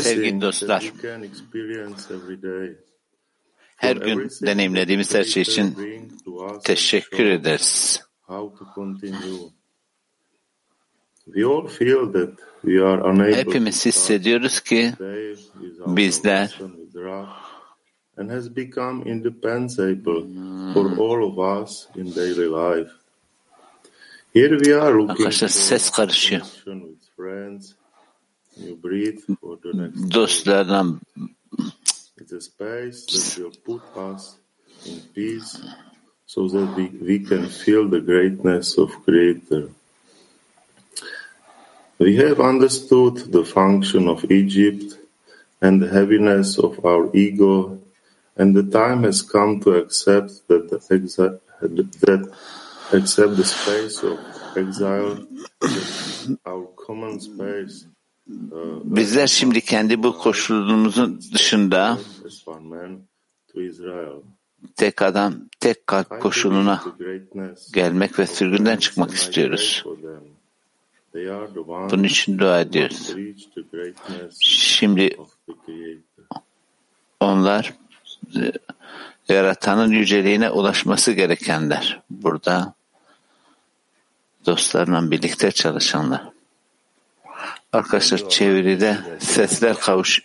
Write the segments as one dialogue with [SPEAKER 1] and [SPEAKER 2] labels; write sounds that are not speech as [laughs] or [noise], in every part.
[SPEAKER 1] Sevgili dostlar, her gün deneyimlediğimiz her şey için teşekkür ederiz. Hepimiz hissediyoruz ki bizler
[SPEAKER 2] and has become indispensable for all of us in daily life. Here we are looking
[SPEAKER 1] Arkadaşlar ses karışıyor.
[SPEAKER 2] Peace so that we, we can feel the greatness of Creator. We have understood the function of Egypt and the heaviness of our ego, and the time has come to accept that the exa- that accept the space of exile, our common space.
[SPEAKER 1] Bizler şimdi kendi bu koşulumuzun dışında tek adam, tek kalp koşuluna gelmek ve sürgünden çıkmak istiyoruz. Bunun için dua ediyoruz. Şimdi onlar e, yaratanın yüceliğine ulaşması gerekenler. Burada dostlarla birlikte çalışanlar. Arkadaşlar çeviride sesler kavuş,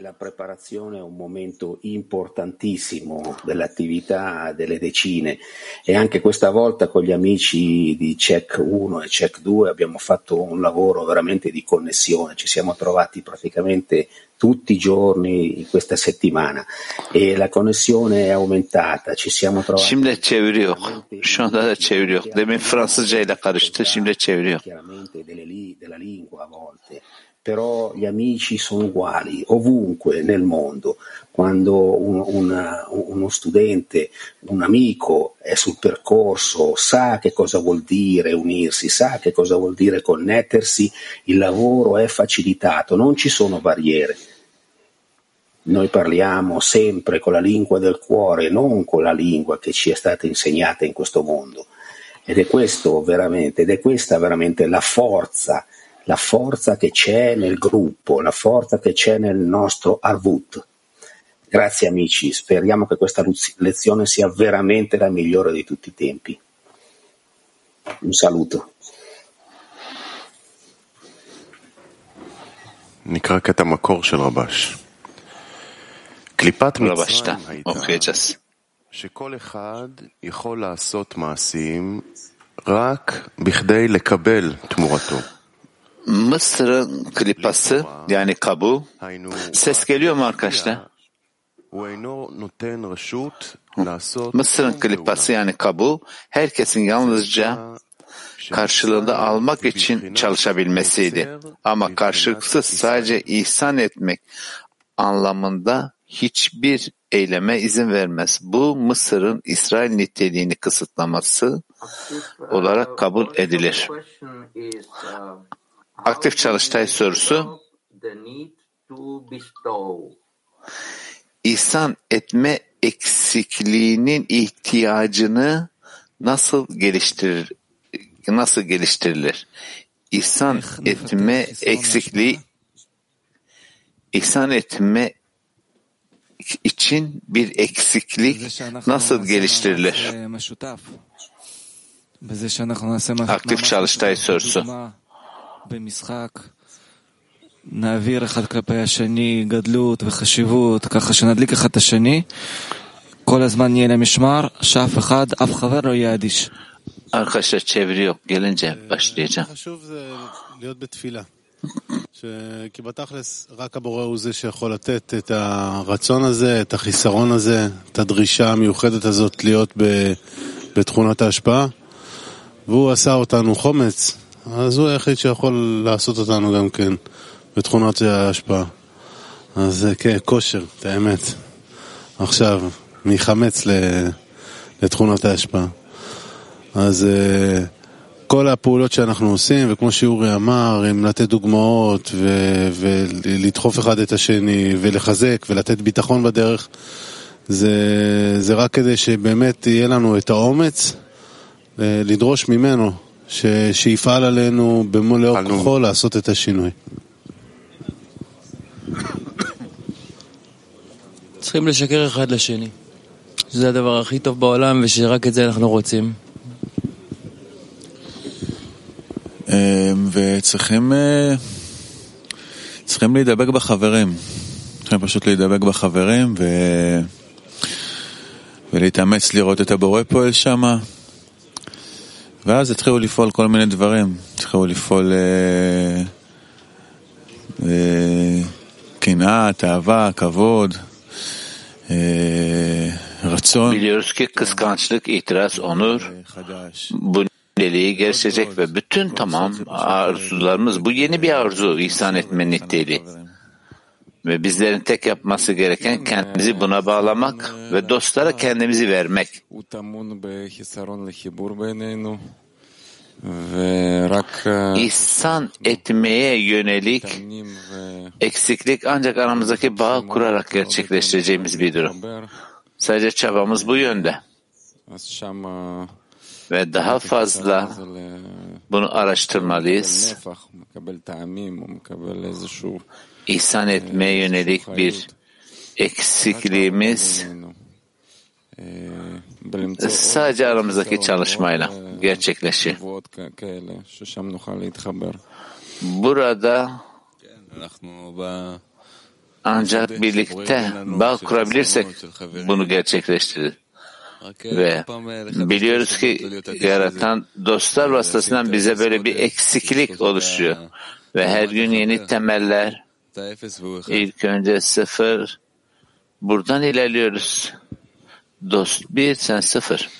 [SPEAKER 3] la preparazione è un momento importantissimo dell'attività delle decine e anche questa volta con gli amici di CEC 1 e CEC 2 abbiamo fatto un lavoro veramente di connessione, ci siamo trovati praticamente tutti i giorni in questa settimana e la connessione è aumentata, ci siamo trovati
[SPEAKER 1] Şimdi çeviri yok. Şu anda da çeviri yok. Demin Fransızca ile karıştı. Şimdi çeviri yok.
[SPEAKER 3] chiaramente delle della lingua a volte, però gli amici sono uguali ovunque nel mondo. Quando un- una- uno studente, un amico è sul percorso, sa che cosa vuol dire unirsi, sa che cosa vuol dire connettersi, il lavoro è facilitato, non ci sono barriere. Noi parliamo sempre con la lingua del cuore, non con la lingua che ci è stata insegnata in questo mondo. Ed è questo veramente, ed è questa veramente la forza, la forza che c'è nel gruppo, la forza che c'è nel nostro Arvut. Grazie amici, speriamo che questa luz- lezione sia veramente la migliore di tutti i tempi. Un saluto.
[SPEAKER 4] נקרא קטע מקור של רבש. קליפת
[SPEAKER 1] Ravaş'ta
[SPEAKER 4] מצרים הייתה
[SPEAKER 1] okuyacağız.
[SPEAKER 4] שכל אחד יכול לעשות מעשים רק בכדי לקבל תמורתו.
[SPEAKER 1] Mısır'ın klipası yani kabuğu ses geliyor mu arkadaşlar? Mısır'ın klipası yani kabuğu herkesin yalnızca karşılığında almak için çalışabilmesiydi. Ama karşılıksız sadece ihsan etmek anlamında hiçbir eyleme izin vermez. Bu Mısır'ın İsrail niteliğini kısıtlaması olarak kabul edilir. Aktif çalıştay sorusu İhsan etme eksikliğinin ihtiyacını nasıl geliştirir nasıl geliştirilir? İhsan etme eksikliği ihsan etme için bir eksiklik nasıl geliştirilir? Aktif çalıştay sorusu.
[SPEAKER 5] במשחק נעביר אחד כלפי השני גדלות וחשיבות, ככה שנדליק אחד את השני. כל הזמן נהיה למשמר, שאף אחד, אף חבר לא יהיה אדיש.
[SPEAKER 1] Arkadaşlar çeviri yok. Gelince başlayacağım.
[SPEAKER 6] חשוב זה להיות בתפילה. כי בתכלס רק הבורא הוא זה שיכול לתת את הרצון הזה, את החיסרון הזה, את הדרישה המיוחדת הזאת להיות בתכונת ההשפעה, והוא עשה אותנו חומץ, אז הוא היחיד שיכול לעשות אותנו גם כן בתכונות ההשפעה. אז זה כן, כושר, את האמת. עכשיו, מחמץ לתכונות ההשפעה. אז כל הפעולות שאנחנו עושים, וכמו שאורי אמר, עם לתת דוגמאות ו- ולדחוף אחד את השני ולחזק ולתת ביטחון בדרך, זה, זה רק כדי שבאמת יהיה לנו את האומץ לדרוש ממנו ש- שיפעל עלינו במלוא כוחו לעשות את השינוי.
[SPEAKER 7] צריכים לשקר אחד לשני. שזה הדבר הכי טוב בעולם ושרק את זה אנחנו רוצים.
[SPEAKER 8] וצריכים צריכים להידבק בחברים. צריכים פשוט להידבק בחברים ו... ולהתאמץ לראות את הבורא פועל שם. ואז התחילו לפעול כל מיני דברים. התחילו לפעול אה, אה, קנאה, תאווה, כבוד, אה, רצון.
[SPEAKER 1] Biliyoruz ki kıskançlık, itiraz, onur bu niteliği gerçekleşecek ve bütün tamam arzularımız bu yeni bir arzu ihsan etme niteliği. Ve bizlerin tek yapması gereken kendimizi buna bağlamak ve dostlara kendimizi vermek. İhsan etmeye yönelik eksiklik ancak aramızdaki bağı kurarak gerçekleştireceğimiz bir durum. Sadece çabamız bu yönde. Ve daha fazla bunu araştırmalıyız. İhsan etmeye yönelik bir eksikliğimiz sadece aramızdaki çalışmayla gerçekleşir. Burada ancak birlikte bağ kurabilirsek bunu gerçekleştirir. Ve biliyoruz ki yaratan dostlar vasıtasından bize böyle bir eksiklik oluşuyor. Ve her gün yeni temeller, ilk önce sıfır, buradan ilerliyoruz. Dost bir, sen sıfır.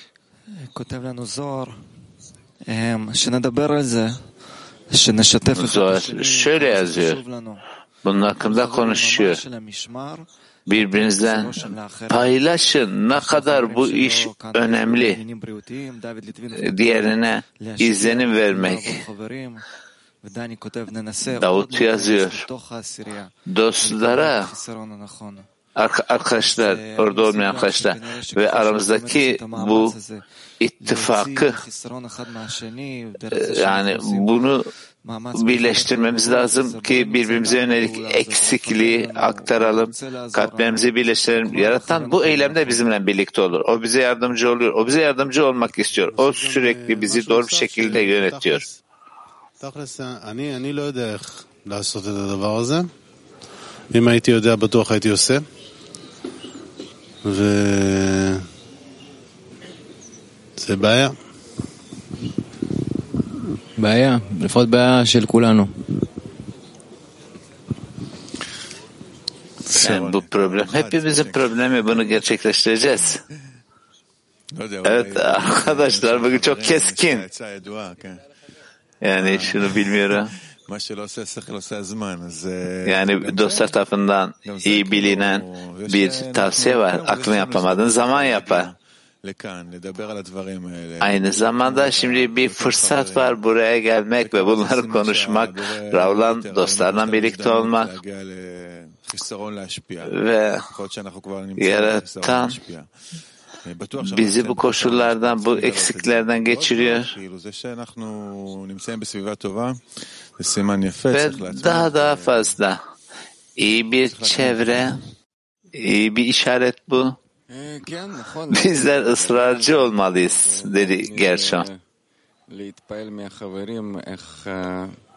[SPEAKER 1] Zohar şöyle yazıyor. Bunun hakkında konuşuyor. Birbirinizden paylaşın ne kadar bu iş önemli. Diğerine izlenim vermek. Davut yazıyor. Dostlara arkadaşlar, orada olmayan arkadaşlar ve aramızdaki bu ittifakı yani bunu birleştirmemiz lazım ki birbirimize yönelik eksikliği aktaralım, kalplerimizi birleştirelim. Yaratan bu eylemde bizimle birlikte olur. O bize yardımcı oluyor. O bize yardımcı olmak istiyor. O sürekli bizi doğru bir şekilde yönetiyor.
[SPEAKER 6] אני לא יודע איך לעשות את הדבר הזה. אם הייתי יודע, בטוח הייתי עושה. וזה בעיה.
[SPEAKER 7] בעיה, לפחות בעיה של כולנו.
[SPEAKER 1] Bu problem hepimizin problemi bunu gerçekleştireceğiz. Evet arkadaşlar bugün çok keskin. Yani şunu bilmiyorum. [laughs] Yani dostlar tarafından iyi bilinen bir tavsiye var. Aklını yapamadığın zaman yapar. Aynı zamanda şimdi bir fırsat var buraya gelmek ve bunları konuşmak, Ravlan dostlarla birlikte olmak. ve yaratan bizi bu koşullardan, bu eksiklerden geçiriyor. Ve daha daha fazla iyi bir çevre, iyi bir işaret bu. Bizler ısrarcı olmalıyız, dedi Gershon.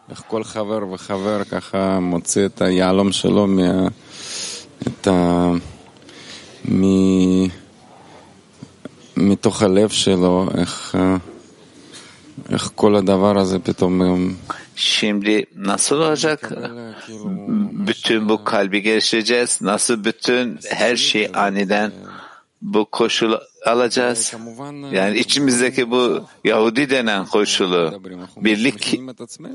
[SPEAKER 9] איך כל חבר וחבר ככה מוצא את היהלום שלו מה... את ה... מ... מתוך הלב שלו, איך, איך כל הדבר הזה פתאום
[SPEAKER 1] Şimdi nasıl olacak? Bütün bu kalbi geliştireceğiz. Nasıl bütün her şey aniden bu koşulu alacağız? Yani içimizdeki bu Yahudi denen koşulu, birlik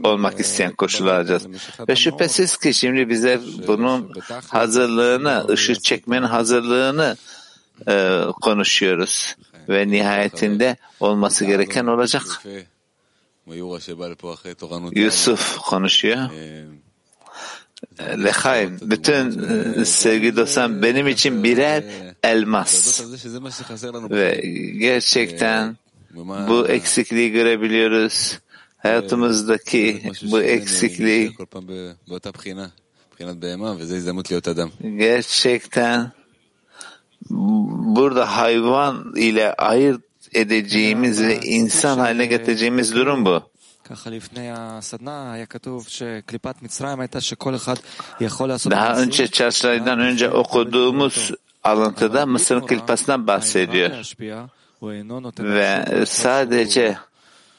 [SPEAKER 1] olmak isteyen koşulu alacağız. Ve şüphesiz ki şimdi bize bunun hazırlığını, ışık çekmenin hazırlığını e, konuşuyoruz. Ve nihayetinde olması gereken olacak. Yusuf konuşuyor. Lehaim, bütün sevgi dostlarım benim için birer elmas. Ve gerçekten bu eksikliği görebiliyoruz. Hayatımızdaki bu eksikliği gerçekten burada hayvan ile ayırt edeceğimiz ve insan haline getireceğimiz durum bu. Daha önce çarşılardan önce okuduğumuz alıntıda Mısır'ın klipasından bahsediyor. Ve sadece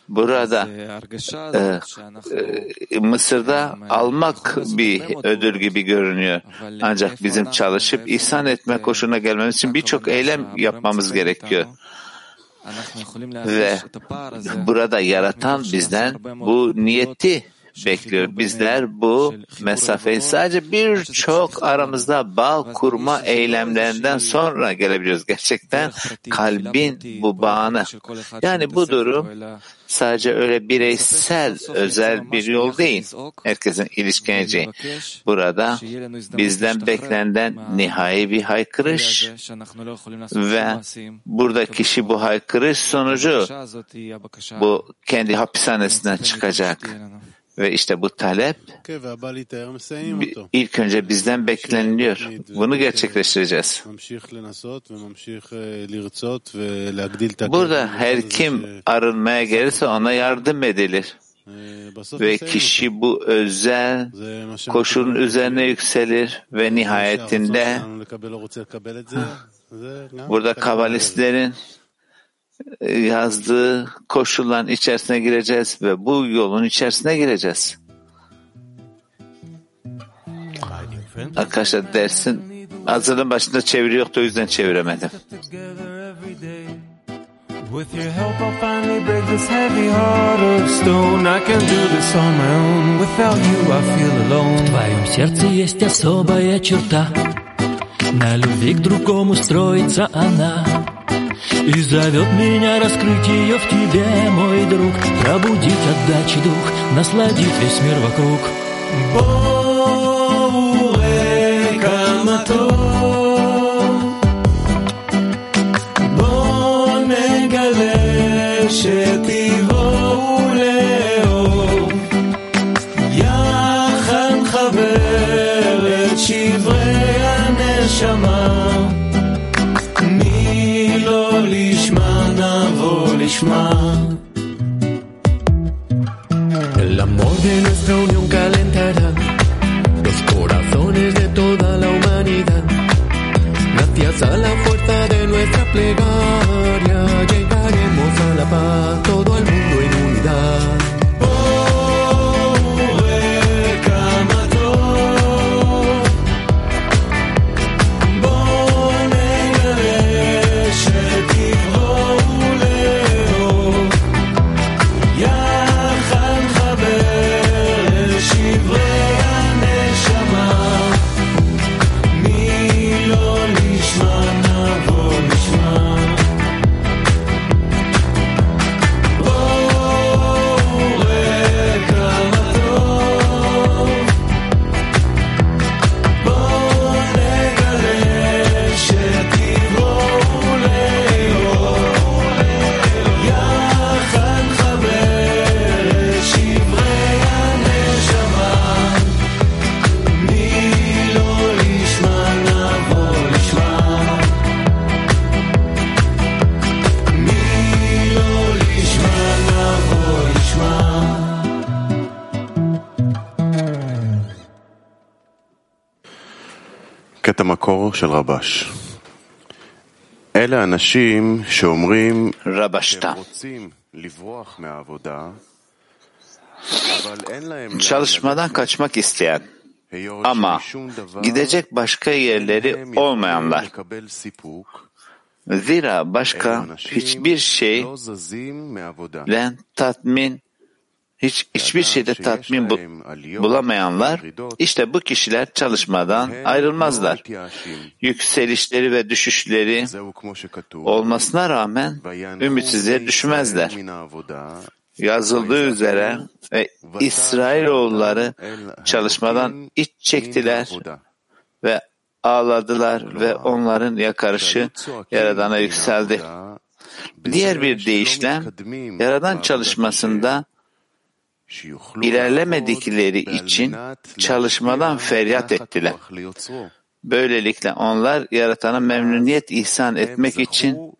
[SPEAKER 1] burada e, e, Mısır'da almak bir ödül gibi görünüyor. Ancak bizim çalışıp ihsan etme koşuna gelmemiz için birçok eylem yapmamız gerekiyor. Ve burada yaratan bizden bu niyeti bekliyor. Bizler bu mesafeyi sadece birçok aramızda bağ kurma eylemlerinden sonra gelebiliyoruz. Gerçekten kalbin bu bağını. Yani bu durum sadece öyle bireysel, özel bir yol değil. Herkesin ilişkineceği. Burada bizden beklenen nihai bir haykırış ve burada kişi bu haykırış sonucu bu kendi hapishanesinden çıkacak. Ve işte bu talep ilk önce bizden bekleniliyor. Bunu gerçekleştireceğiz. Burada her kim arınmaya gelirse ona yardım edilir. Ve kişi bu özel koşulun üzerine yükselir ve nihayetinde burada kabalistlerin yazdığı koşulların içerisine gireceğiz ve bu yolun içerisine gireceğiz. Arkadaşlar dersin hazırlığın başında çeviri yoktu o yüzden çeviremedim. With your help I'll finally break this heavy heart of stone I can do this on my own Without you I feel alone В твоем сердце есть особая черта На любви к другому строится она И зовет меня раскрыть ее в тебе, мой друг. Пробудить отдачи дух, насладить весь мир вокруг. Боуэ камато de nuestra plegaria. Llegaremos a la paz,
[SPEAKER 4] של רבש. אלה אנשים שאומרים שהם רוצים לברוח מהעבודה,
[SPEAKER 1] çalışmadan kaçmak isteyen ama gidecek başka yerleri olmayanlar. Zira başka hiçbir şeyle tatmin hiç hiçbir şeyde tatmin bulamayanlar işte bu kişiler çalışmadan ayrılmazlar. Yükselişleri ve düşüşleri olmasına rağmen ümitsizliğe düşmezler. Yazıldığı üzere ve İsrailoğulları çalışmadan iç çektiler ve ağladılar ve onların yakarışı Yaradan'a yükseldi. Diğer bir deyişle Yaradan çalışmasında ilerlemedikleri için çalışmadan feryat ettiler. Böylelikle onlar yaratana memnuniyet ihsan etmek için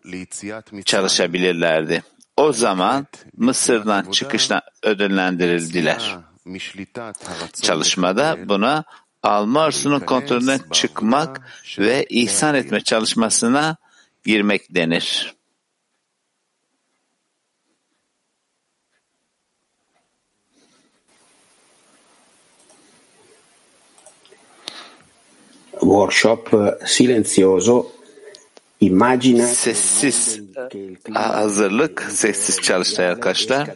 [SPEAKER 1] çalışabilirlerdi. O zaman Mısır'dan çıkışla ödüllendirildiler. Çalışmada buna alma arzusunun kontrolüne çıkmak ve ihsan etme çalışmasına girmek denir.
[SPEAKER 3] Workshop silenzioso immagina
[SPEAKER 1] sessiz hazırlık, sessiz çalıştay arkadaşlar.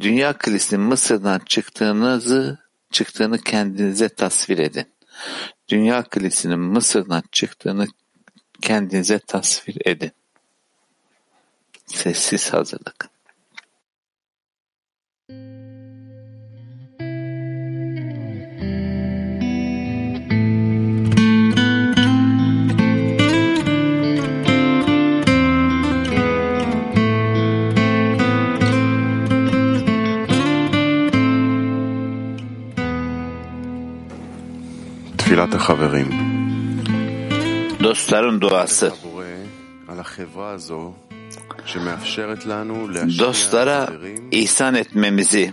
[SPEAKER 1] Dünya kilisinin Mısır'dan çıktığınızı çıktığını kendinize tasvir edin. Dünya kilisinin Mısır'dan çıktığını kendinize tasvir edin. Sessiz hazırlık. Dostların duası dostlara ihsan etmemizi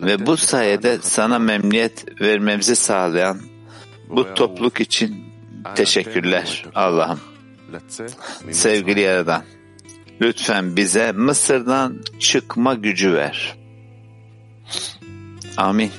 [SPEAKER 1] ve bu sayede sana memnuniyet vermemizi sağlayan bu topluluk için teşekkürler Allah'ım. Sevgili Yaradan, lütfen bize Mısır'dan çıkma gücü ver. Amin.